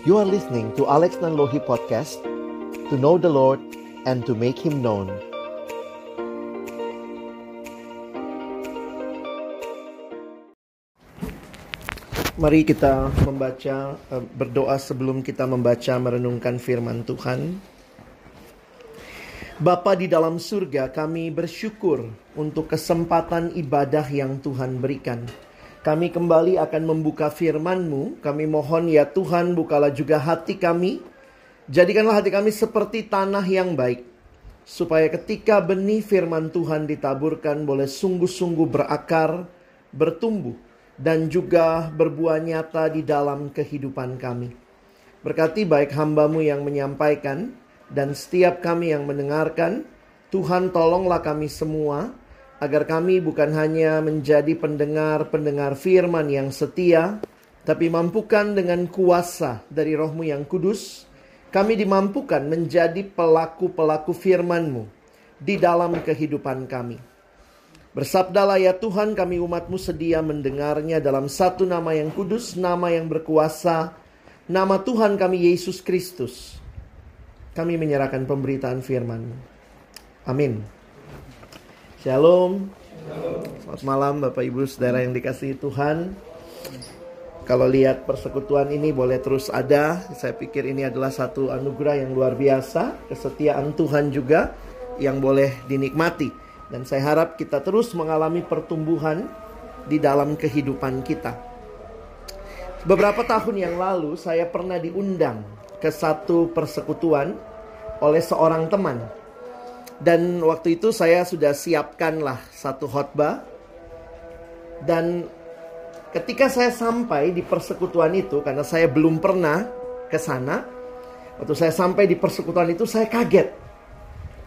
You are listening to Alex Nanlohi Podcast To know the Lord and to make Him known Mari kita membaca, eh, berdoa sebelum kita membaca merenungkan firman Tuhan Bapa di dalam surga, kami bersyukur untuk kesempatan ibadah yang Tuhan berikan. Kami kembali akan membuka firman-Mu. Kami mohon ya Tuhan, bukalah juga hati kami. Jadikanlah hati kami seperti tanah yang baik. Supaya ketika benih firman Tuhan ditaburkan boleh sungguh-sungguh berakar, bertumbuh, dan juga berbuah nyata di dalam kehidupan kami. Berkati baik hambamu yang menyampaikan, dan setiap kami yang mendengarkan, Tuhan tolonglah kami semua agar kami bukan hanya menjadi pendengar-pendengar firman yang setia, tapi mampukan dengan kuasa dari rohmu yang kudus, kami dimampukan menjadi pelaku-pelaku firman-Mu di dalam kehidupan kami. Bersabdalah ya Tuhan kami umatmu sedia mendengarnya dalam satu nama yang kudus, nama yang berkuasa, nama Tuhan kami Yesus Kristus kami menyerahkan pemberitaan firman. Amin. Shalom. Selamat malam Bapak Ibu Saudara yang dikasihi Tuhan. Kalau lihat persekutuan ini boleh terus ada. Saya pikir ini adalah satu anugerah yang luar biasa. Kesetiaan Tuhan juga yang boleh dinikmati. Dan saya harap kita terus mengalami pertumbuhan di dalam kehidupan kita. Beberapa tahun yang lalu saya pernah diundang ke satu persekutuan oleh seorang teman. Dan waktu itu saya sudah siapkanlah satu khotbah. Dan ketika saya sampai di persekutuan itu karena saya belum pernah ke sana, waktu saya sampai di persekutuan itu saya kaget.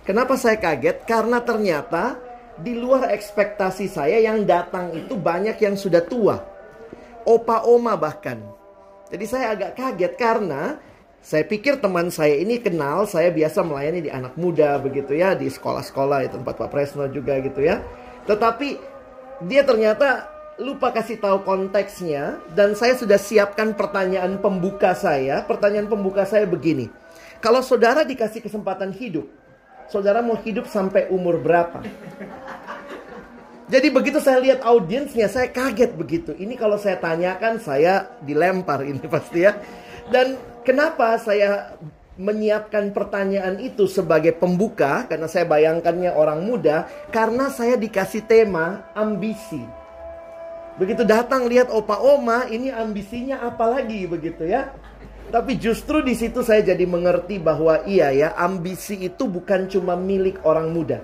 Kenapa saya kaget? Karena ternyata di luar ekspektasi saya yang datang itu banyak yang sudah tua. Opa oma bahkan. Jadi saya agak kaget karena saya pikir teman saya ini kenal, saya biasa melayani di anak muda begitu ya, di sekolah-sekolah itu tempat Pak Presno juga gitu ya. Tetapi dia ternyata lupa kasih tahu konteksnya dan saya sudah siapkan pertanyaan pembuka saya. Pertanyaan pembuka saya begini. Kalau saudara dikasih kesempatan hidup, saudara mau hidup sampai umur berapa? Jadi begitu saya lihat audiensnya, saya kaget begitu. Ini kalau saya tanyakan, saya dilempar ini pasti ya. Dan Kenapa saya menyiapkan pertanyaan itu sebagai pembuka karena saya bayangkannya orang muda karena saya dikasih tema ambisi. Begitu datang lihat opa oma ini ambisinya apa lagi begitu ya. Tapi justru di situ saya jadi mengerti bahwa iya ya ambisi itu bukan cuma milik orang muda.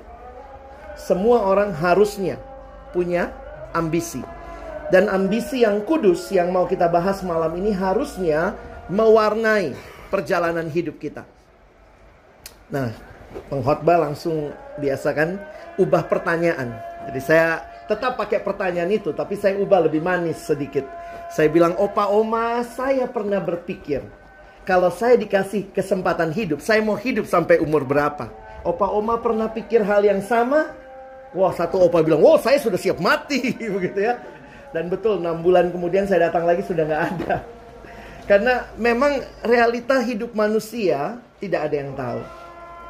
Semua orang harusnya punya ambisi. Dan ambisi yang kudus yang mau kita bahas malam ini harusnya mewarnai perjalanan hidup kita. Nah, pengkhotbah langsung biasakan ubah pertanyaan. Jadi saya tetap pakai pertanyaan itu, tapi saya ubah lebih manis sedikit. Saya bilang, opa oma, saya pernah berpikir kalau saya dikasih kesempatan hidup, saya mau hidup sampai umur berapa? Opa oma pernah pikir hal yang sama? Wah, satu opa bilang, wah saya sudah siap mati, begitu ya. Dan betul, enam bulan kemudian saya datang lagi sudah nggak ada. Karena memang realita hidup manusia tidak ada yang tahu.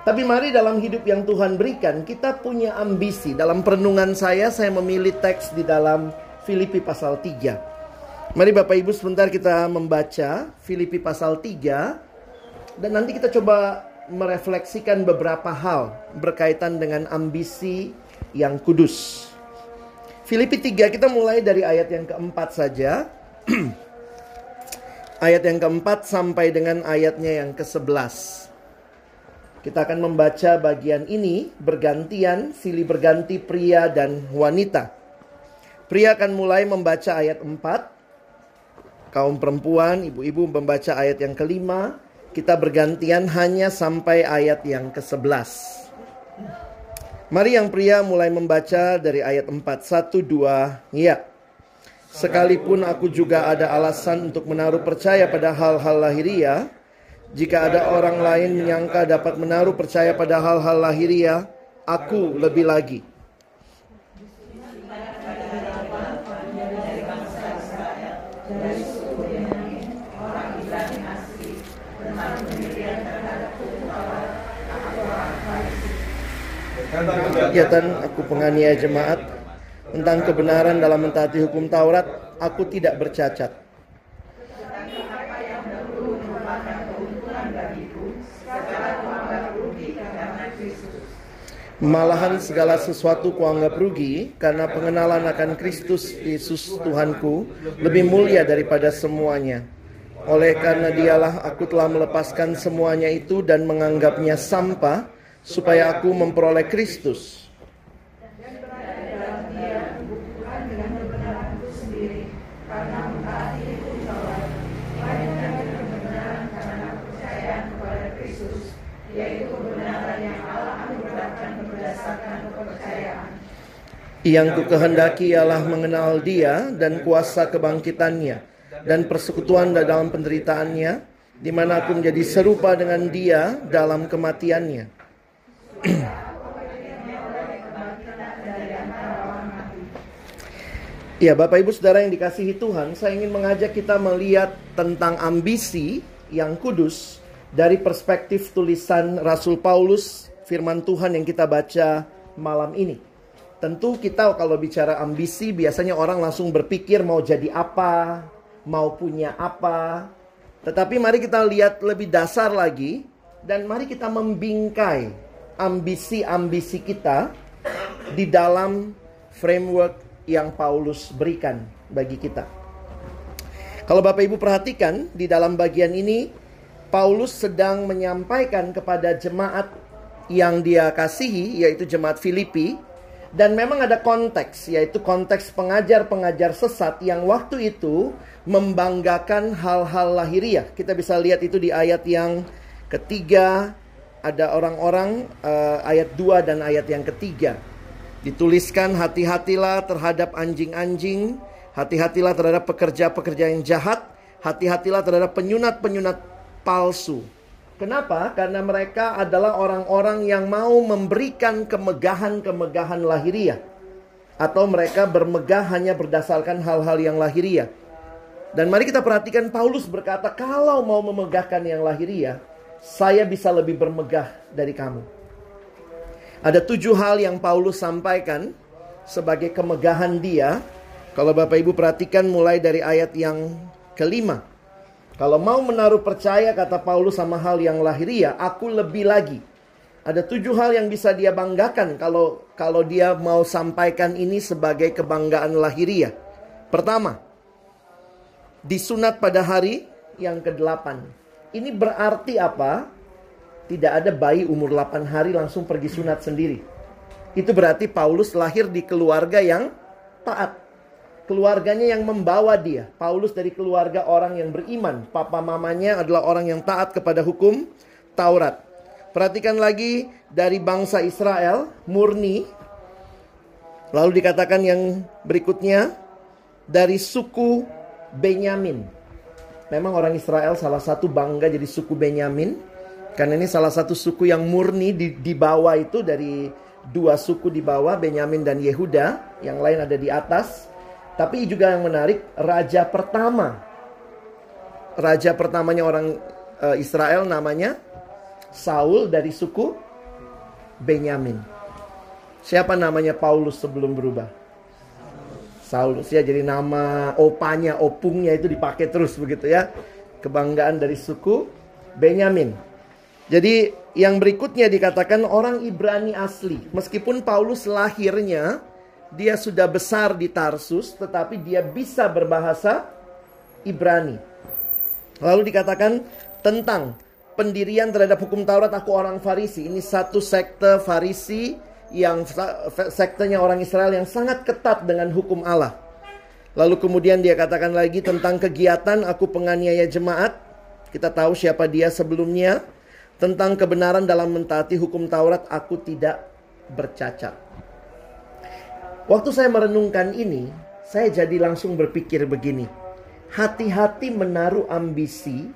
Tapi mari dalam hidup yang Tuhan berikan, kita punya ambisi. Dalam perenungan saya, saya memilih teks di dalam Filipi pasal 3. Mari Bapak Ibu sebentar kita membaca Filipi pasal 3. Dan nanti kita coba merefleksikan beberapa hal berkaitan dengan ambisi yang kudus. Filipi 3 kita mulai dari ayat yang keempat saja. ayat yang keempat sampai dengan ayatnya yang ke-11. Kita akan membaca bagian ini bergantian, silih berganti pria dan wanita. Pria akan mulai membaca ayat 4. Kaum perempuan, ibu-ibu membaca ayat yang kelima. Kita bergantian hanya sampai ayat yang ke-11. Mari yang pria mulai membaca dari ayat 4. 1, 2, ya. Sekalipun aku juga ada alasan untuk menaruh percaya pada hal-hal lahiriah, jika ada orang lain menyangka dapat menaruh percaya pada hal-hal lahiriah, aku lebih lagi. Ya, Kegiatan aku penganiaya jemaat tentang kebenaran dalam mentaati hukum Taurat, aku tidak bercacat. Malahan segala sesuatu kuanggap rugi karena pengenalan akan Kristus Yesus Tuhanku lebih mulia daripada semuanya. Oleh karena dialah aku telah melepaskan semuanya itu dan menganggapnya sampah supaya aku memperoleh Kristus. Yang ku kehendaki ialah mengenal dia dan kuasa kebangkitannya dan persekutuan dalam penderitaannya di mana aku menjadi serupa dengan dia dalam kematiannya. Ya, Bapak Ibu Saudara yang dikasihi Tuhan, saya ingin mengajak kita melihat tentang ambisi yang kudus dari perspektif tulisan Rasul Paulus, firman Tuhan yang kita baca malam ini. Tentu kita kalau bicara ambisi biasanya orang langsung berpikir mau jadi apa, mau punya apa. Tetapi mari kita lihat lebih dasar lagi dan mari kita membingkai ambisi-ambisi kita di dalam framework yang Paulus berikan bagi kita. Kalau Bapak Ibu perhatikan di dalam bagian ini Paulus sedang menyampaikan kepada jemaat yang dia kasihi yaitu jemaat Filipi dan memang ada konteks yaitu konteks pengajar-pengajar sesat yang waktu itu membanggakan hal-hal lahiriah. Kita bisa lihat itu di ayat yang ketiga ada orang-orang uh, ayat 2 dan ayat yang ketiga. Dituliskan hati-hatilah terhadap anjing-anjing, hati-hatilah terhadap pekerja-pekerja yang jahat, hati-hatilah terhadap penyunat-penyunat palsu. Kenapa? Karena mereka adalah orang-orang yang mau memberikan kemegahan-kemegahan lahiriah. Atau mereka bermegah hanya berdasarkan hal-hal yang lahiriah. Dan mari kita perhatikan Paulus berkata, kalau mau memegahkan yang lahiriah, saya bisa lebih bermegah dari kamu. Ada tujuh hal yang Paulus sampaikan sebagai kemegahan dia. Kalau Bapak Ibu perhatikan mulai dari ayat yang kelima. Kalau mau menaruh percaya kata Paulus sama hal yang lahiriah, aku lebih lagi. Ada tujuh hal yang bisa dia banggakan kalau kalau dia mau sampaikan ini sebagai kebanggaan lahiriah. Pertama, disunat pada hari yang ke-8. Ini berarti apa? tidak ada bayi umur 8 hari langsung pergi sunat sendiri. Itu berarti Paulus lahir di keluarga yang taat. Keluarganya yang membawa dia. Paulus dari keluarga orang yang beriman. Papa mamanya adalah orang yang taat kepada hukum Taurat. Perhatikan lagi dari bangsa Israel, murni. Lalu dikatakan yang berikutnya dari suku Benyamin. Memang orang Israel salah satu bangga jadi suku Benyamin karena ini salah satu suku yang murni di, di bawah itu dari dua suku di bawah, Benyamin dan Yehuda. Yang lain ada di atas. Tapi juga yang menarik, raja pertama. Raja pertamanya orang uh, Israel namanya Saul dari suku Benyamin. Siapa namanya Paulus sebelum berubah? Saulus ya jadi nama opanya, opungnya itu dipakai terus begitu ya. Kebanggaan dari suku Benyamin. Jadi yang berikutnya dikatakan orang Ibrani asli. Meskipun Paulus lahirnya dia sudah besar di Tarsus tetapi dia bisa berbahasa Ibrani. Lalu dikatakan tentang pendirian terhadap hukum Taurat aku orang Farisi. Ini satu sekte Farisi yang sektenya orang Israel yang sangat ketat dengan hukum Allah. Lalu kemudian dia katakan lagi tentang kegiatan aku penganiaya jemaat. Kita tahu siapa dia sebelumnya tentang kebenaran dalam mentaati hukum Taurat aku tidak bercacat. Waktu saya merenungkan ini, saya jadi langsung berpikir begini. Hati-hati menaruh ambisi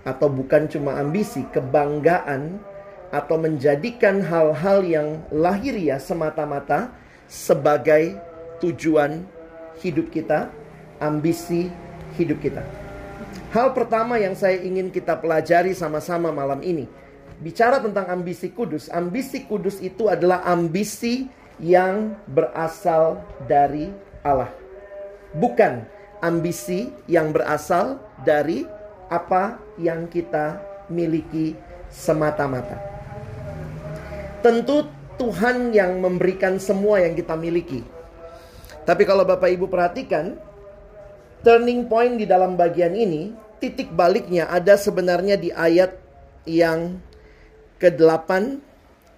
atau bukan cuma ambisi, kebanggaan atau menjadikan hal-hal yang lahiriah semata-mata sebagai tujuan hidup kita, ambisi hidup kita. Hal pertama yang saya ingin kita pelajari sama-sama malam ini. bicara tentang ambisi kudus, ambisi kudus itu adalah ambisi yang berasal dari Allah. Bukan ambisi yang berasal dari apa yang kita miliki semata-mata. Tentu Tuhan yang memberikan semua yang kita miliki. Tapi kalau Bapak Ibu perhatikan, turning point di dalam bagian ini, titik baliknya ada sebenarnya di ayat yang ke-8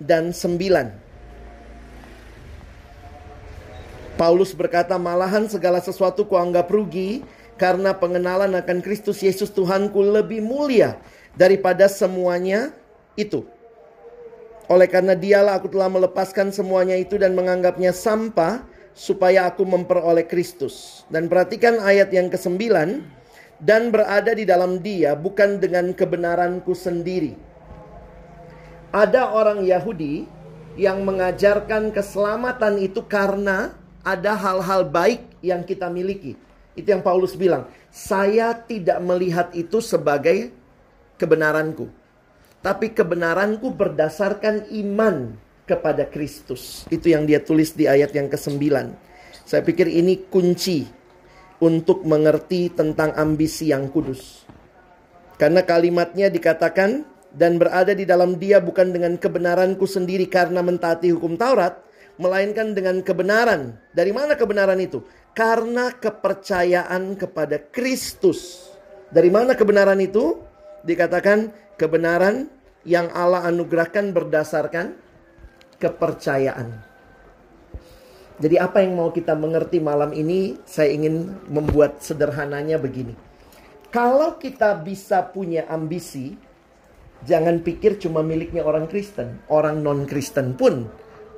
dan 9. Paulus berkata, malahan segala sesuatu kuanggap rugi karena pengenalan akan Kristus Yesus Tuhanku lebih mulia daripada semuanya itu. Oleh karena dialah aku telah melepaskan semuanya itu dan menganggapnya sampah supaya aku memperoleh Kristus. Dan perhatikan ayat yang ke-9. Dan berada di dalam dia bukan dengan kebenaranku sendiri. Ada orang Yahudi yang mengajarkan keselamatan itu karena ada hal-hal baik yang kita miliki. Itu yang Paulus bilang. Saya tidak melihat itu sebagai kebenaranku. Tapi kebenaranku berdasarkan iman kepada Kristus. Itu yang dia tulis di ayat yang ke-9. Saya pikir ini kunci untuk mengerti tentang ambisi yang kudus. Karena kalimatnya dikatakan dan berada di dalam dia bukan dengan kebenaranku sendiri karena mentaati hukum Taurat, melainkan dengan kebenaran. Dari mana kebenaran itu? Karena kepercayaan kepada Kristus. Dari mana kebenaran itu? Dikatakan kebenaran yang Allah anugerahkan berdasarkan kepercayaan. Jadi apa yang mau kita mengerti malam ini? Saya ingin membuat sederhananya begini. Kalau kita bisa punya ambisi, jangan pikir cuma miliknya orang Kristen. Orang non-Kristen pun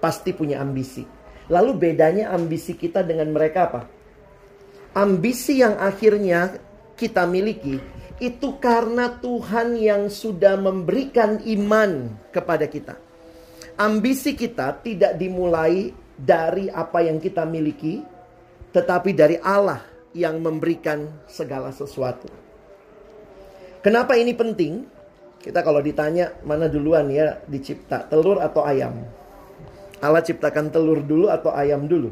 pasti punya ambisi. Lalu bedanya ambisi kita dengan mereka apa? Ambisi yang akhirnya kita miliki itu karena Tuhan yang sudah memberikan iman kepada kita. Ambisi kita tidak dimulai dari apa yang kita miliki, tetapi dari Allah yang memberikan segala sesuatu. Kenapa ini penting? Kita kalau ditanya mana duluan ya dicipta, telur atau ayam? Allah ciptakan telur dulu atau ayam dulu?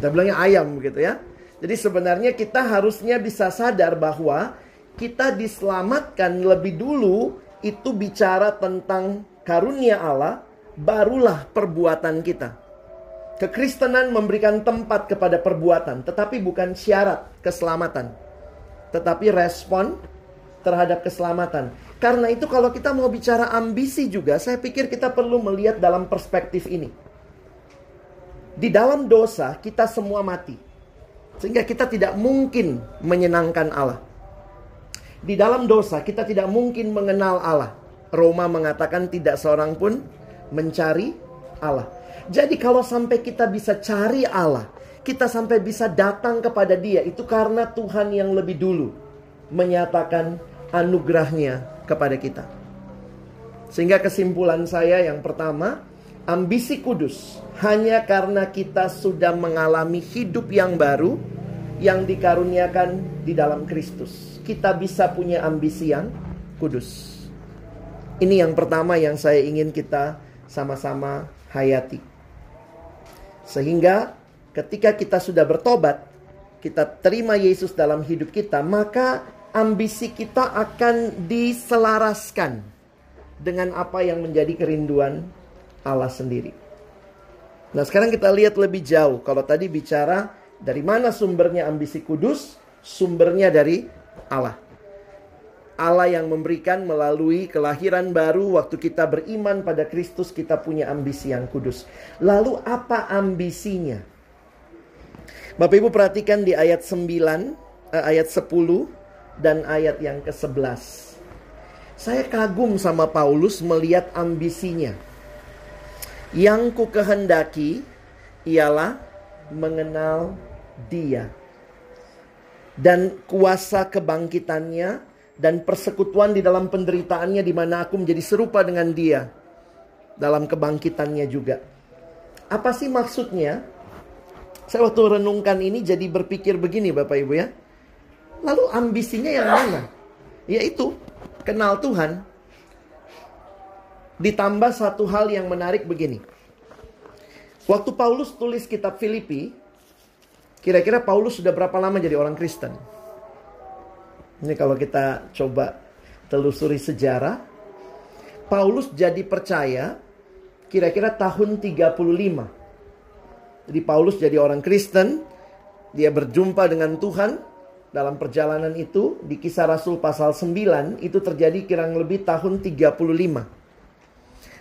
Kita bilangnya ayam gitu ya. Jadi sebenarnya kita harusnya bisa sadar bahwa kita diselamatkan lebih dulu itu bicara tentang karunia Allah, barulah perbuatan kita. Kekristenan memberikan tempat kepada perbuatan, tetapi bukan syarat keselamatan, tetapi respon terhadap keselamatan. Karena itu, kalau kita mau bicara ambisi juga, saya pikir kita perlu melihat dalam perspektif ini. Di dalam dosa, kita semua mati, sehingga kita tidak mungkin menyenangkan Allah. Di dalam dosa kita tidak mungkin mengenal Allah. Roma mengatakan tidak seorang pun mencari Allah. Jadi kalau sampai kita bisa cari Allah, kita sampai bisa datang kepada Dia itu karena Tuhan yang lebih dulu menyatakan anugerahnya kepada kita. Sehingga kesimpulan saya yang pertama, ambisi kudus hanya karena kita sudah mengalami hidup yang baru yang dikaruniakan di dalam Kristus kita bisa punya ambisi yang kudus. Ini yang pertama yang saya ingin kita sama-sama hayati. Sehingga ketika kita sudah bertobat, kita terima Yesus dalam hidup kita, maka ambisi kita akan diselaraskan dengan apa yang menjadi kerinduan Allah sendiri. Nah, sekarang kita lihat lebih jauh. Kalau tadi bicara dari mana sumbernya ambisi kudus, sumbernya dari Allah. Allah yang memberikan melalui kelahiran baru waktu kita beriman pada Kristus kita punya ambisi yang kudus. Lalu apa ambisinya? Bapak Ibu perhatikan di ayat 9, eh, ayat 10 dan ayat yang ke-11. Saya kagum sama Paulus melihat ambisinya. Yang ku kehendaki ialah mengenal dia dan kuasa kebangkitannya dan persekutuan di dalam penderitaannya di mana aku menjadi serupa dengan dia dalam kebangkitannya juga. Apa sih maksudnya? Saya waktu renungkan ini jadi berpikir begini Bapak Ibu ya. Lalu ambisinya yang mana? Yaitu kenal Tuhan. Ditambah satu hal yang menarik begini. Waktu Paulus tulis kitab Filipi, kira-kira Paulus sudah berapa lama jadi orang Kristen? Ini kalau kita coba telusuri sejarah, Paulus jadi percaya kira-kira tahun 35. Jadi Paulus jadi orang Kristen, dia berjumpa dengan Tuhan dalam perjalanan itu di kisah Rasul pasal 9 itu terjadi kurang lebih tahun 35.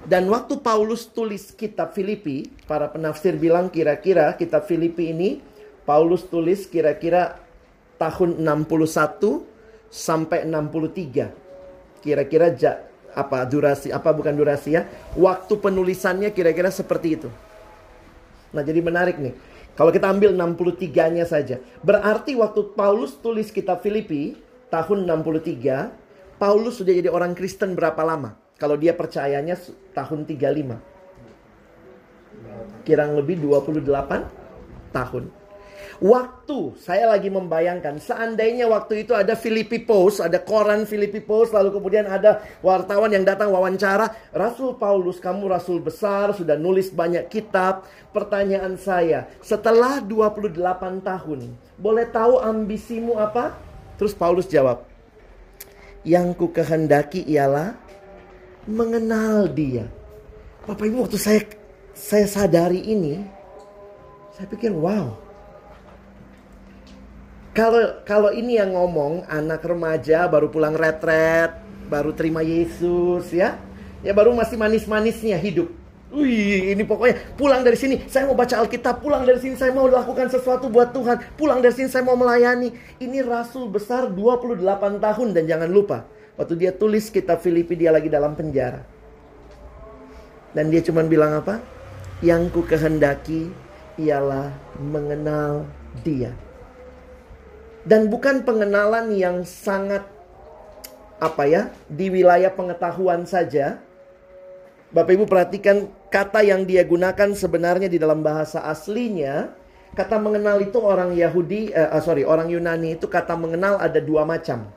Dan waktu Paulus tulis kitab Filipi, para penafsir bilang kira-kira kitab Filipi ini Paulus tulis kira-kira tahun 61 sampai 63. Kira-kira ja, apa durasi apa bukan durasi ya? Waktu penulisannya kira-kira seperti itu. Nah, jadi menarik nih. Kalau kita ambil 63-nya saja. Berarti waktu Paulus tulis kitab Filipi tahun 63, Paulus sudah jadi orang Kristen berapa lama? Kalau dia percayanya tahun 35. Kirang lebih 28 tahun. Waktu saya lagi membayangkan seandainya waktu itu ada Filipi Post, ada koran Filipi Post, lalu kemudian ada wartawan yang datang wawancara, Rasul Paulus, kamu rasul besar, sudah nulis banyak kitab. Pertanyaan saya, setelah 28 tahun, boleh tahu ambisimu apa? Terus Paulus jawab, yang ku kehendaki ialah mengenal dia. Bapak Ibu waktu saya saya sadari ini, saya pikir wow, kalau kalau ini yang ngomong anak remaja baru pulang retret, baru terima Yesus ya. Ya baru masih manis-manisnya hidup. Wih, ini pokoknya pulang dari sini saya mau baca Alkitab, pulang dari sini saya mau lakukan sesuatu buat Tuhan, pulang dari sini saya mau melayani. Ini rasul besar 28 tahun dan jangan lupa, waktu dia tulis kitab Filipi dia lagi dalam penjara. Dan dia cuma bilang apa? Yang ku kehendaki ialah mengenal dia dan bukan pengenalan yang sangat apa ya di wilayah pengetahuan saja. Bapak Ibu perhatikan kata yang dia gunakan sebenarnya di dalam bahasa aslinya kata mengenal itu orang Yahudi eh, ah, sorry orang Yunani itu kata mengenal ada dua macam.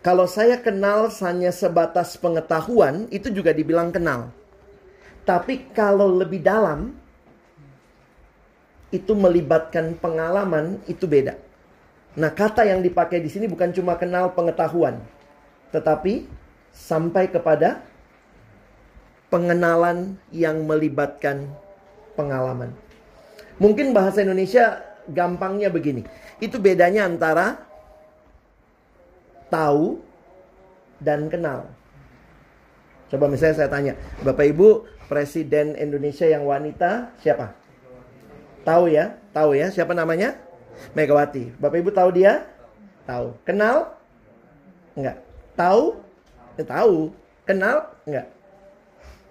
Kalau saya kenal hanya sebatas pengetahuan itu juga dibilang kenal. Tapi kalau lebih dalam itu melibatkan pengalaman itu beda. Nah, kata yang dipakai di sini bukan cuma kenal pengetahuan, tetapi sampai kepada pengenalan yang melibatkan pengalaman. Mungkin bahasa Indonesia gampangnya begini. Itu bedanya antara tahu dan kenal. Coba misalnya saya tanya, Bapak Ibu, Presiden Indonesia yang wanita siapa? Tahu ya? Tahu ya? Siapa namanya? Megawati. Bapak Ibu tahu dia? Tahu. Kenal? Enggak. Tahu? Ya, tahu. Kenal? Enggak.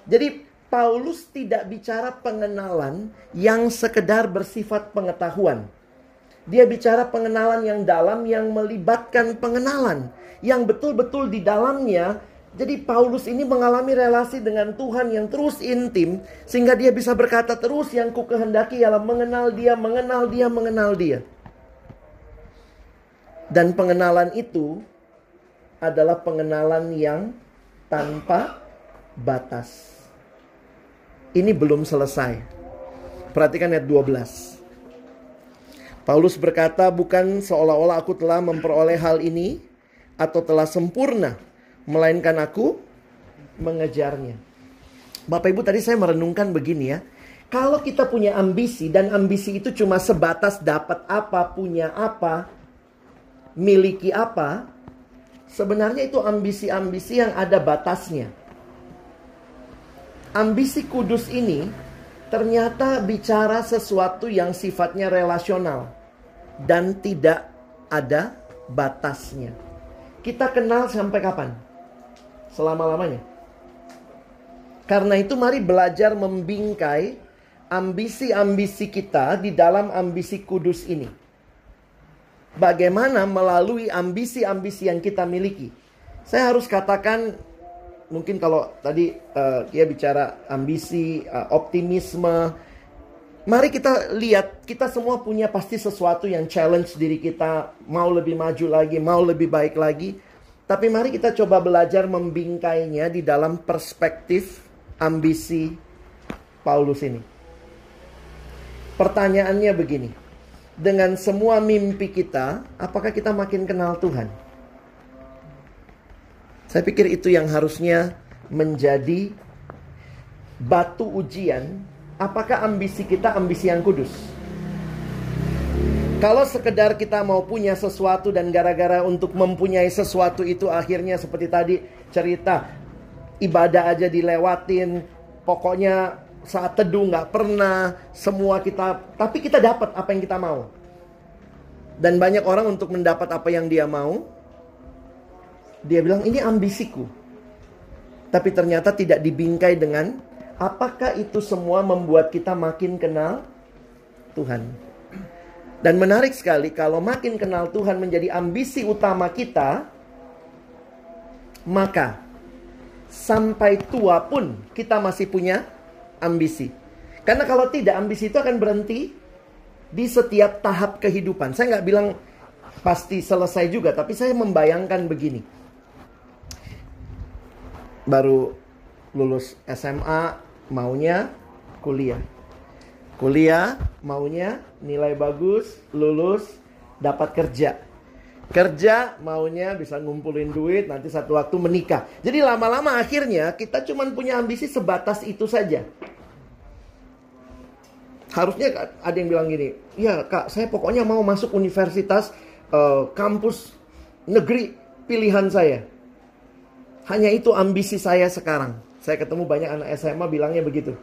Jadi Paulus tidak bicara pengenalan yang sekedar bersifat pengetahuan. Dia bicara pengenalan yang dalam yang melibatkan pengenalan. Yang betul-betul di dalamnya jadi Paulus ini mengalami relasi dengan Tuhan yang terus intim sehingga dia bisa berkata terus yang ku kehendaki ialah mengenal dia, mengenal dia, mengenal dia. Dan pengenalan itu adalah pengenalan yang tanpa batas. Ini belum selesai. Perhatikan ayat 12. Paulus berkata, "Bukan seolah-olah aku telah memperoleh hal ini atau telah sempurna, melainkan aku mengejarnya." Bapak Ibu tadi saya merenungkan begini ya. Kalau kita punya ambisi dan ambisi itu cuma sebatas dapat apa, punya apa, miliki apa, sebenarnya itu ambisi-ambisi yang ada batasnya. Ambisi kudus ini ternyata bicara sesuatu yang sifatnya relasional dan tidak ada batasnya. Kita kenal sampai kapan? Selama-lamanya. Karena itu mari belajar membingkai ambisi-ambisi kita di dalam ambisi kudus ini bagaimana melalui ambisi-ambisi yang kita miliki. Saya harus katakan mungkin kalau tadi uh, dia bicara ambisi, uh, optimisme, mari kita lihat kita semua punya pasti sesuatu yang challenge diri kita, mau lebih maju lagi, mau lebih baik lagi. Tapi mari kita coba belajar membingkainya di dalam perspektif ambisi Paulus ini. Pertanyaannya begini. Dengan semua mimpi kita, apakah kita makin kenal Tuhan? Saya pikir itu yang harusnya menjadi batu ujian. Apakah ambisi kita ambisi yang kudus? Kalau sekedar kita mau punya sesuatu dan gara-gara untuk mempunyai sesuatu itu akhirnya seperti tadi cerita ibadah aja dilewatin, pokoknya saat teduh nggak pernah semua kita, tapi kita dapat apa yang kita mau. Dan banyak orang untuk mendapat apa yang dia mau, dia bilang ini ambisiku. Tapi ternyata tidak dibingkai dengan apakah itu semua membuat kita makin kenal Tuhan. Dan menarik sekali kalau makin kenal Tuhan menjadi ambisi utama kita, maka sampai tua pun kita masih punya ambisi. Karena kalau tidak, ambisi itu akan berhenti di setiap tahap kehidupan. Saya nggak bilang pasti selesai juga, tapi saya membayangkan begini. Baru lulus SMA, maunya kuliah Kuliah maunya nilai bagus, lulus, dapat kerja. Kerja maunya bisa ngumpulin duit, nanti satu waktu menikah. Jadi lama-lama akhirnya kita cuma punya ambisi sebatas itu saja. Harusnya ada yang bilang gini, ya kak saya pokoknya mau masuk universitas uh, kampus negeri pilihan saya. Hanya itu ambisi saya sekarang. Saya ketemu banyak anak SMA bilangnya begitu.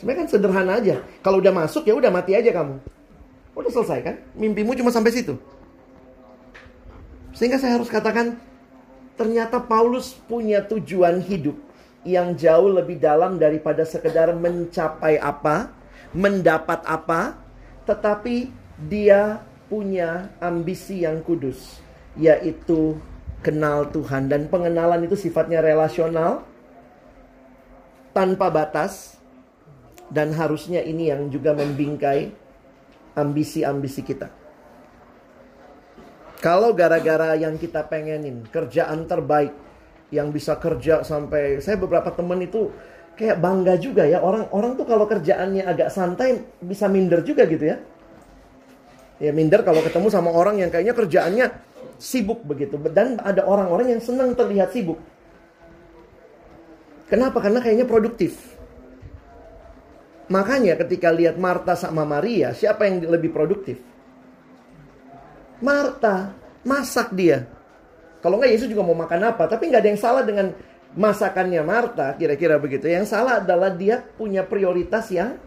Sebenarnya kan sederhana aja. Kalau udah masuk ya udah mati aja kamu. Udah selesai kan? Mimpimu cuma sampai situ. Sehingga saya harus katakan ternyata Paulus punya tujuan hidup yang jauh lebih dalam daripada sekedar mencapai apa, mendapat apa, tetapi dia punya ambisi yang kudus, yaitu kenal Tuhan dan pengenalan itu sifatnya relasional tanpa batas dan harusnya ini yang juga membingkai ambisi-ambisi kita. Kalau gara-gara yang kita pengenin, kerjaan terbaik, yang bisa kerja sampai saya beberapa teman itu kayak bangga juga ya. Orang orang tuh kalau kerjaannya agak santai bisa minder juga gitu ya. Ya minder kalau ketemu sama orang yang kayaknya kerjaannya sibuk begitu. Dan ada orang-orang yang senang terlihat sibuk. Kenapa? Karena kayaknya produktif. Makanya ketika lihat Marta sama Maria, siapa yang lebih produktif? Marta, masak dia. Kalau enggak Yesus juga mau makan apa, tapi nggak ada yang salah dengan masakannya Marta, kira-kira begitu. Yang salah adalah dia punya prioritas yang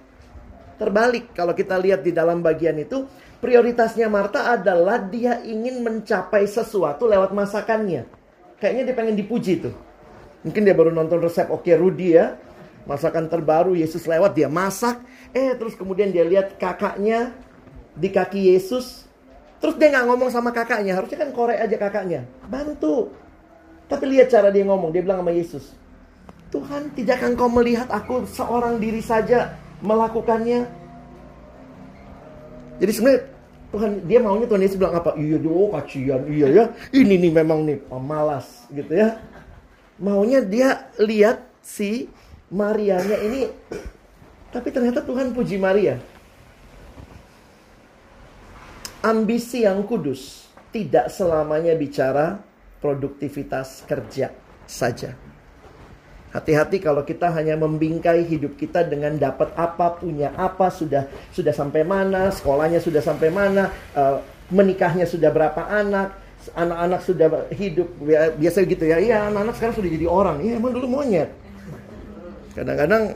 terbalik. Kalau kita lihat di dalam bagian itu, prioritasnya Marta adalah dia ingin mencapai sesuatu lewat masakannya. Kayaknya dia pengen dipuji tuh. Mungkin dia baru nonton resep Oke Rudy ya masakan terbaru Yesus lewat dia masak eh terus kemudian dia lihat kakaknya di kaki Yesus terus dia nggak ngomong sama kakaknya. Harusnya kan korek aja kakaknya. Bantu. Tapi lihat cara dia ngomong. Dia bilang sama Yesus Tuhan tidak akan kau melihat aku seorang diri saja melakukannya? Jadi sebenarnya Tuhan dia maunya Tuhan Yesus bilang apa? Iya oh kacian. Iya ya. Ini nih memang nih pemalas gitu ya. Maunya dia lihat si Marianya ini. Tapi ternyata Tuhan puji Maria. Ambisi yang kudus tidak selamanya bicara produktivitas kerja saja. Hati-hati kalau kita hanya membingkai hidup kita dengan dapat apa, punya apa, sudah sudah sampai mana, sekolahnya sudah sampai mana, uh, menikahnya sudah berapa anak, anak-anak sudah hidup biasa gitu ya. Iya, anak-anak sekarang sudah jadi orang. Iya, emang dulu monyet. Kadang-kadang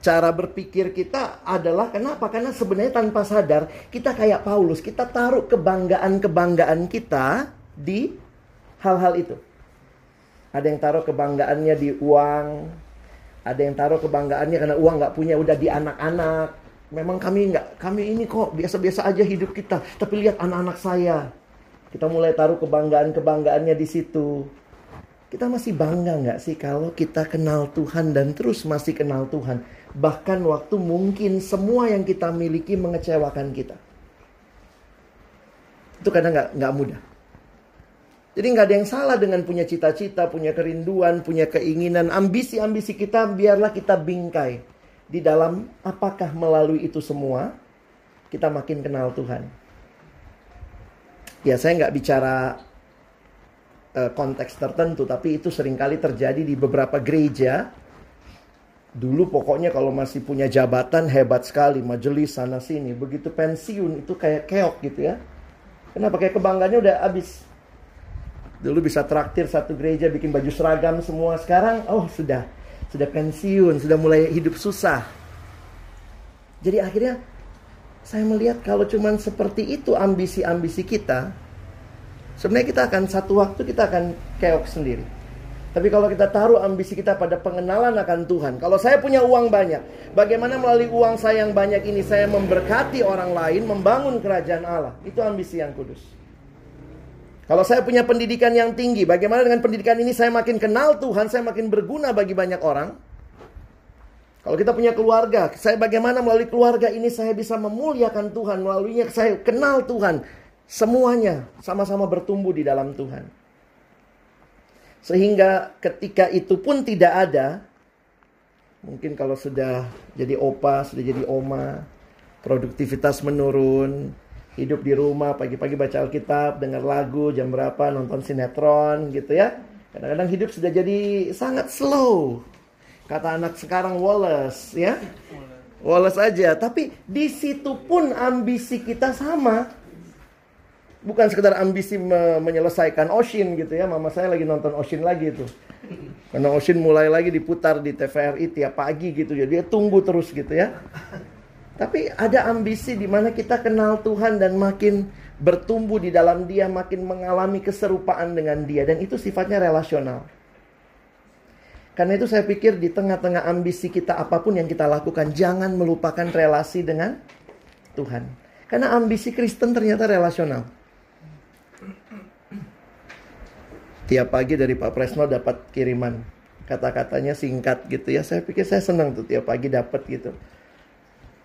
cara berpikir kita adalah kenapa? Karena sebenarnya tanpa sadar kita kayak Paulus, kita taruh kebanggaan-kebanggaan kita di hal-hal itu. Ada yang taruh kebanggaannya di uang, ada yang taruh kebanggaannya karena uang nggak punya udah di anak-anak. Memang kami nggak, kami ini kok biasa-biasa aja hidup kita. Tapi lihat anak-anak saya, kita mulai taruh kebanggaan-kebanggaannya di situ. Kita masih bangga nggak sih kalau kita kenal Tuhan dan terus masih kenal Tuhan. Bahkan waktu mungkin semua yang kita miliki mengecewakan kita. Itu kadang nggak nggak mudah. Jadi nggak ada yang salah dengan punya cita-cita, punya kerinduan, punya keinginan, ambisi-ambisi kita biarlah kita bingkai di dalam apakah melalui itu semua kita makin kenal Tuhan. Ya saya nggak bicara uh, konteks tertentu, tapi itu sering kali terjadi di beberapa gereja. Dulu pokoknya kalau masih punya jabatan hebat sekali, majelis sana sini. Begitu pensiun itu kayak keok gitu ya. Kenapa kayak kebanggaannya udah habis Dulu bisa traktir satu gereja bikin baju seragam semua. Sekarang oh sudah sudah pensiun, sudah mulai hidup susah. Jadi akhirnya saya melihat kalau cuman seperti itu ambisi-ambisi kita, sebenarnya kita akan satu waktu kita akan keok sendiri. Tapi kalau kita taruh ambisi kita pada pengenalan akan Tuhan. Kalau saya punya uang banyak, bagaimana melalui uang saya yang banyak ini saya memberkati orang lain, membangun kerajaan Allah. Itu ambisi yang kudus. Kalau saya punya pendidikan yang tinggi, bagaimana dengan pendidikan ini saya makin kenal Tuhan, saya makin berguna bagi banyak orang. Kalau kita punya keluarga, saya bagaimana melalui keluarga ini saya bisa memuliakan Tuhan, melaluinya saya kenal Tuhan. Semuanya sama-sama bertumbuh di dalam Tuhan. Sehingga ketika itu pun tidak ada, mungkin kalau sudah jadi opa, sudah jadi oma, produktivitas menurun, hidup di rumah pagi-pagi baca Alkitab, dengar lagu, jam berapa nonton sinetron gitu ya. Kadang-kadang hidup sudah jadi sangat slow. Kata anak sekarang Wallace ya. Wallace aja, tapi di situ pun ambisi kita sama. Bukan sekedar ambisi me menyelesaikan Ocean gitu ya. Mama saya lagi nonton Ocean lagi tuh. Karena Ocean mulai lagi diputar di TVRI tiap pagi gitu ya. Dia tunggu terus gitu ya. Tapi ada ambisi di mana kita kenal Tuhan dan makin bertumbuh di dalam Dia, makin mengalami keserupaan dengan Dia dan itu sifatnya relasional. Karena itu saya pikir di tengah-tengah ambisi kita apa pun yang kita lakukan jangan melupakan relasi dengan Tuhan. Karena ambisi Kristen ternyata relasional. Tiap pagi dari Pak Presno dapat kiriman. Kata-katanya singkat gitu ya. Saya pikir saya senang tuh tiap pagi dapat gitu.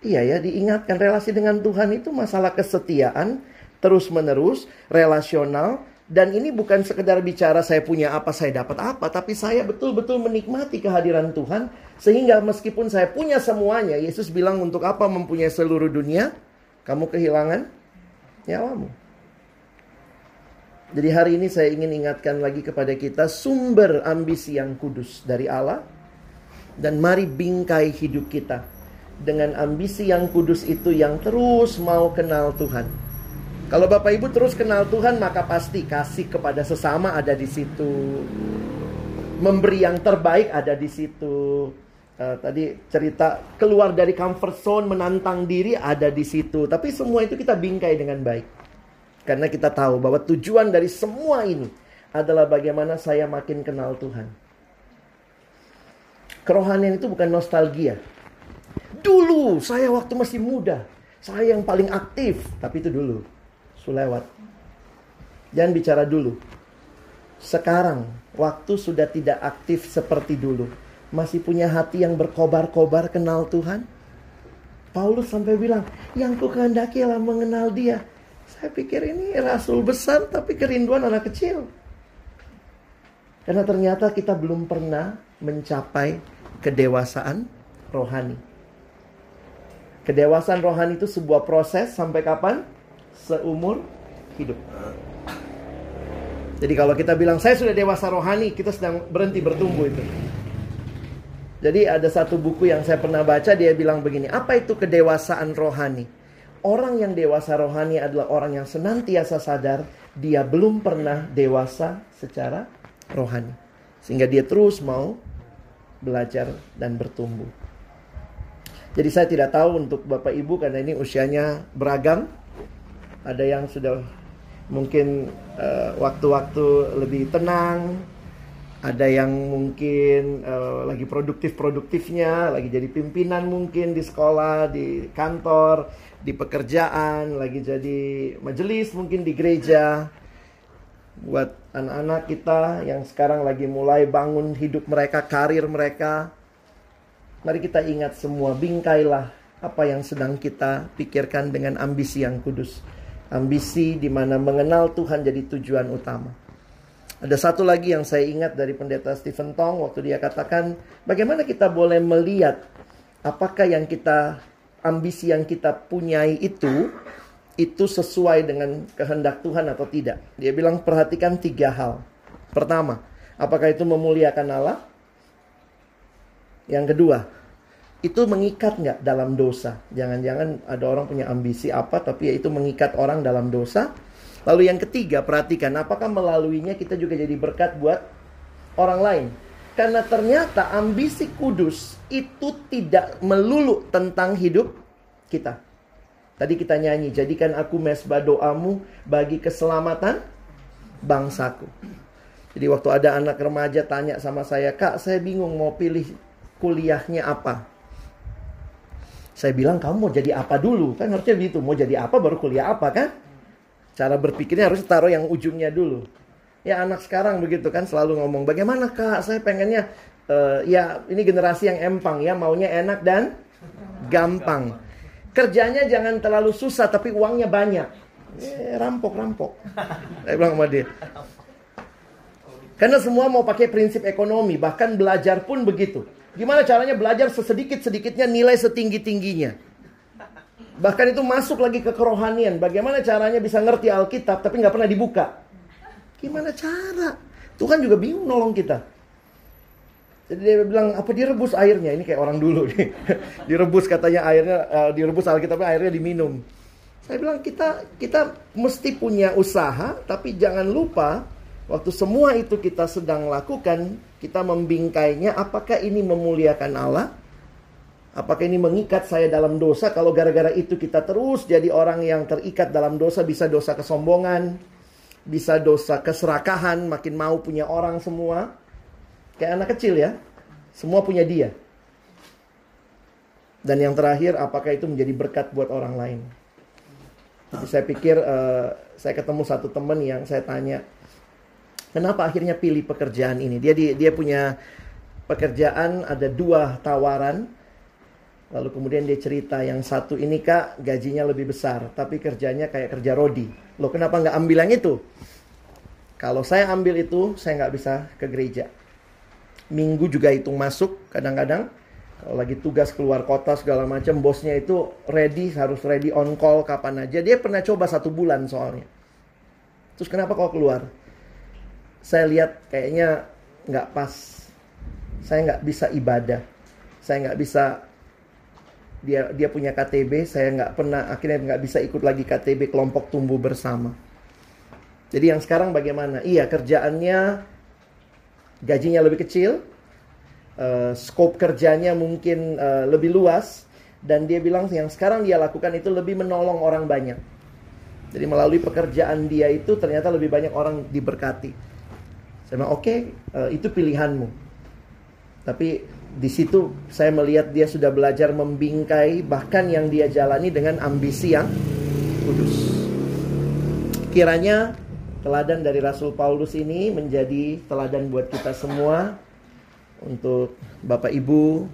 Iya ya, diingatkan relasi dengan Tuhan itu masalah kesetiaan, terus-menerus, relasional, dan ini bukan sekedar bicara saya punya apa, saya dapat apa, tapi saya betul-betul menikmati kehadiran Tuhan, sehingga meskipun saya punya semuanya, Yesus bilang untuk apa mempunyai seluruh dunia, kamu kehilangan nyawamu. Jadi hari ini saya ingin ingatkan lagi kepada kita sumber ambisi yang kudus dari Allah, dan mari bingkai hidup kita dengan ambisi yang kudus itu yang terus mau kenal Tuhan. Kalau Bapak Ibu terus kenal Tuhan, maka pasti kasih kepada sesama ada di situ. Memberi yang terbaik ada di situ. Uh, tadi cerita keluar dari comfort zone, menantang diri ada di situ. Tapi semua itu kita bingkai dengan baik. Karena kita tahu bahwa tujuan dari semua ini adalah bagaimana saya makin kenal Tuhan. Kerohanian itu bukan nostalgia. Dulu saya waktu masih muda, saya yang paling aktif, tapi itu dulu. Sulewat. Jangan bicara dulu. Sekarang waktu sudah tidak aktif seperti dulu. Masih punya hati yang berkobar-kobar kenal Tuhan? Paulus sampai bilang, yang ku kehendaki adalah mengenal dia. Saya pikir ini rasul besar tapi kerinduan anak kecil. Karena ternyata kita belum pernah mencapai kedewasaan rohani. Kedewasaan rohani itu sebuah proses sampai kapan? Seumur hidup. Jadi kalau kita bilang saya sudah dewasa rohani, kita sedang berhenti bertumbuh itu. Jadi ada satu buku yang saya pernah baca dia bilang begini, apa itu kedewasaan rohani? Orang yang dewasa rohani adalah orang yang senantiasa sadar dia belum pernah dewasa secara rohani. Sehingga dia terus mau belajar dan bertumbuh. Jadi saya tidak tahu untuk Bapak Ibu karena ini usianya beragam. Ada yang sudah mungkin eh, waktu-waktu uh, lebih tenang, ada yang mungkin uh, lagi produktif-produktifnya, lagi jadi pimpinan mungkin di sekolah, di kantor, di pekerjaan, lagi jadi majelis mungkin di gereja. Buat anak-anak kita yang sekarang lagi mulai bangun hidup mereka, karir mereka, Mari kita ingat semua, bingkailah apa yang sedang kita pikirkan dengan ambisi yang kudus. Ambisi di mana mengenal Tuhan jadi tujuan utama. Ada satu lagi yang saya ingat dari pendeta Stephen Tong waktu dia katakan, bagaimana kita boleh melihat apakah yang kita ambisi yang kita punyai itu itu sesuai dengan kehendak Tuhan atau tidak. Dia bilang perhatikan tiga hal. Pertama, apakah itu memuliakan Allah? Yang kedua, itu mengikat nggak dalam dosa? Jangan-jangan ada orang punya ambisi apa, tapi ya itu mengikat orang dalam dosa. Lalu yang ketiga, perhatikan apakah melaluinya kita juga jadi berkat buat orang lain. Karena ternyata ambisi kudus itu tidak melulu tentang hidup kita. Tadi kita nyanyi, jadikan aku mesbah doamu bagi keselamatan bangsaku. Jadi waktu ada anak remaja tanya sama saya, Kak saya bingung mau pilih kuliahnya apa. Saya bilang kamu mau jadi apa dulu? Kan harusnya begitu, mau jadi apa baru kuliah apa kan? Cara berpikirnya harus taruh yang ujungnya dulu. Ya anak sekarang begitu kan selalu ngomong bagaimana kak saya pengennya uh, ya ini generasi yang empang ya maunya enak dan gampang. Kerjanya jangan terlalu susah tapi uangnya banyak. Eh, rampok rampok. Saya bilang sama dia. Karena semua mau pakai prinsip ekonomi, bahkan belajar pun begitu. Gimana caranya belajar sesedikit-sedikitnya nilai setinggi-tingginya? Bahkan itu masuk lagi ke kerohanian. Bagaimana caranya bisa ngerti Alkitab tapi nggak pernah dibuka? Gimana cara? Tuhan juga bingung nolong kita. Jadi dia bilang apa direbus airnya? Ini kayak orang dulu nih. direbus katanya airnya uh, direbus Alkitabnya airnya diminum. Saya bilang kita kita mesti punya usaha tapi jangan lupa waktu semua itu kita sedang lakukan kita membingkainya apakah ini memuliakan Allah Apakah ini mengikat saya dalam dosa? Kalau gara-gara itu kita terus jadi orang yang terikat dalam dosa, bisa dosa kesombongan, bisa dosa keserakahan, makin mau punya orang semua. Kayak anak kecil ya, semua punya dia. Dan yang terakhir, apakah itu menjadi berkat buat orang lain? Jadi saya pikir, uh, saya ketemu satu teman yang saya tanya, kenapa akhirnya pilih pekerjaan ini? Dia dia punya pekerjaan, ada dua tawaran, Lalu kemudian dia cerita yang satu ini kak gajinya lebih besar tapi kerjanya kayak kerja rodi. Lo kenapa nggak ambil yang itu? Kalau saya ambil itu saya nggak bisa ke gereja. Minggu juga hitung masuk kadang-kadang. Kalau lagi tugas keluar kota segala macam bosnya itu ready harus ready on call kapan aja. Dia pernah coba satu bulan soalnya. Terus kenapa kau keluar? Saya lihat kayaknya nggak pas. Saya nggak bisa ibadah. Saya nggak bisa dia dia punya KTB saya nggak pernah akhirnya nggak bisa ikut lagi KTB kelompok tumbuh bersama. Jadi yang sekarang bagaimana? Iya kerjaannya gajinya lebih kecil uh, scope kerjanya mungkin uh, lebih luas dan dia bilang yang sekarang dia lakukan itu lebih menolong orang banyak. Jadi melalui pekerjaan dia itu ternyata lebih banyak orang diberkati. Saya bilang oke okay, uh, itu pilihanmu. Tapi di situ saya melihat dia sudah belajar membingkai bahkan yang dia jalani dengan ambisi yang kudus. Kiranya teladan dari Rasul Paulus ini menjadi teladan buat kita semua untuk Bapak Ibu,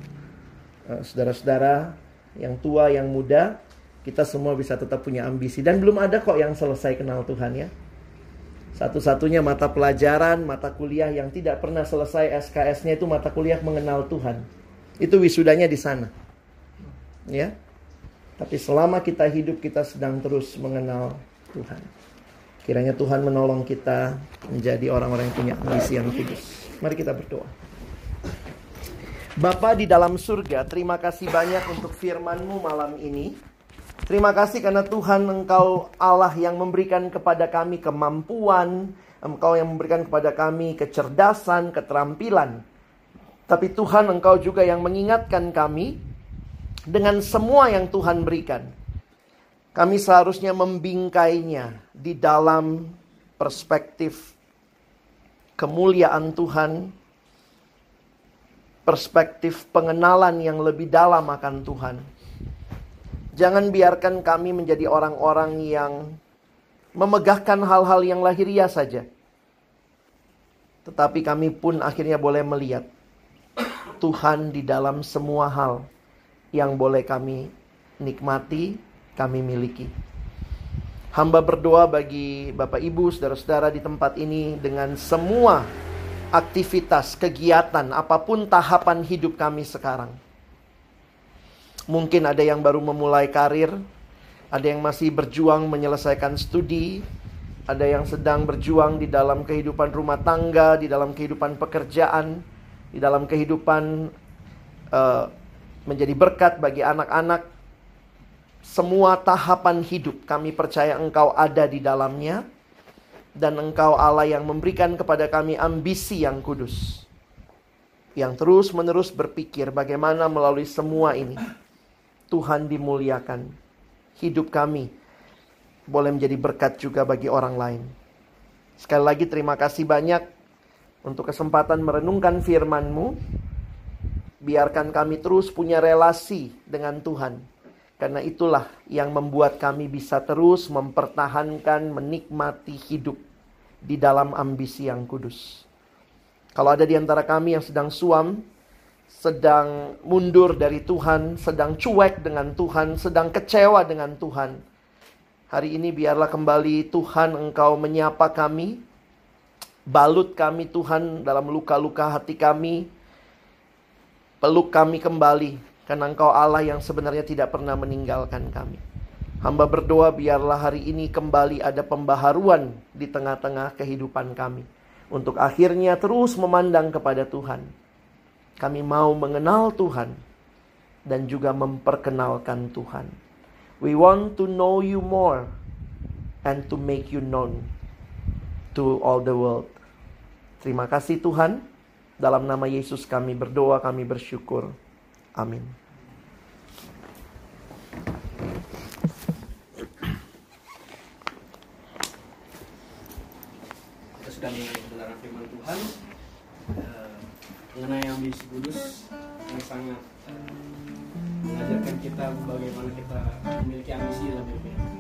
eh, saudara-saudara yang tua, yang muda, kita semua bisa tetap punya ambisi dan belum ada kok yang selesai kenal Tuhan ya. Satu-satunya mata pelajaran, mata kuliah yang tidak pernah selesai SKS-nya itu mata kuliah mengenal Tuhan. Itu wisudanya di sana. Ya. Tapi selama kita hidup kita sedang terus mengenal Tuhan. Kiranya Tuhan menolong kita menjadi orang-orang yang punya misi yang kudus. Mari kita berdoa. Bapa di dalam surga, terima kasih banyak untuk firman-Mu malam ini. Terima kasih karena Tuhan Engkau Allah yang memberikan kepada kami kemampuan, Engkau yang memberikan kepada kami kecerdasan, keterampilan. Tapi Tuhan Engkau juga yang mengingatkan kami dengan semua yang Tuhan berikan. Kami seharusnya membingkainya di dalam perspektif kemuliaan Tuhan, perspektif pengenalan yang lebih dalam akan Tuhan Jangan biarkan kami menjadi orang-orang yang memegahkan hal-hal yang lahiriah saja. Tetapi kami pun akhirnya boleh melihat Tuhan di dalam semua hal yang boleh kami nikmati, kami miliki. Hamba berdoa bagi Bapak Ibu, saudara-saudara di tempat ini dengan semua aktivitas, kegiatan, apa pun tahapan hidup kami sekarang. Mungkin ada yang baru memulai karir, ada yang masih berjuang menyelesaikan studi, ada yang sedang berjuang di dalam kehidupan rumah tangga, di dalam kehidupan pekerjaan, di dalam kehidupan uh, menjadi berkat bagi anak-anak semua tahapan hidup kami percaya Engkau ada di dalamnya dan Engkau Allah yang memberikan kepada kami ambisi yang kudus. Yang terus-menerus berpikir bagaimana melalui semua ini Tuhan dimuliakan. Hidup kami boleh menjadi berkat juga bagi orang lain. Sekali lagi terima kasih banyak untuk kesempatan merenungkan firman-Mu. Biarkan kami terus punya relasi dengan Tuhan karena itulah yang membuat kami bisa terus mempertahankan, menikmati hidup di dalam ambisi yang kudus. Kalau ada di antara kami yang sedang suam, sedang mundur dari Tuhan, sedang cuek dengan Tuhan, sedang kecewa dengan Tuhan. Hari ini biarlah kembali Tuhan engkau menyapa kami, balut kami Tuhan dalam luka-luka hati kami, peluk kami kembali karena engkau Allah yang sebenarnya tidak pernah meninggalkan kami. Hamba berdoa biarlah hari ini kembali ada pembaharuan di tengah-tengah kehidupan kami. Untuk akhirnya terus memandang kepada Tuhan. Kami mau mengenal Tuhan dan juga memperkenalkan Tuhan. We want to know you more and to make you known to all the world. Terima kasih Tuhan. Dalam nama Yesus kami berdoa, kami bersyukur. Amin. Kita sudah mendengar firman Tuhan uh, mengenai ambisi kudus yang sangat mengajarkan kita bagaimana kita memiliki ambisi lebih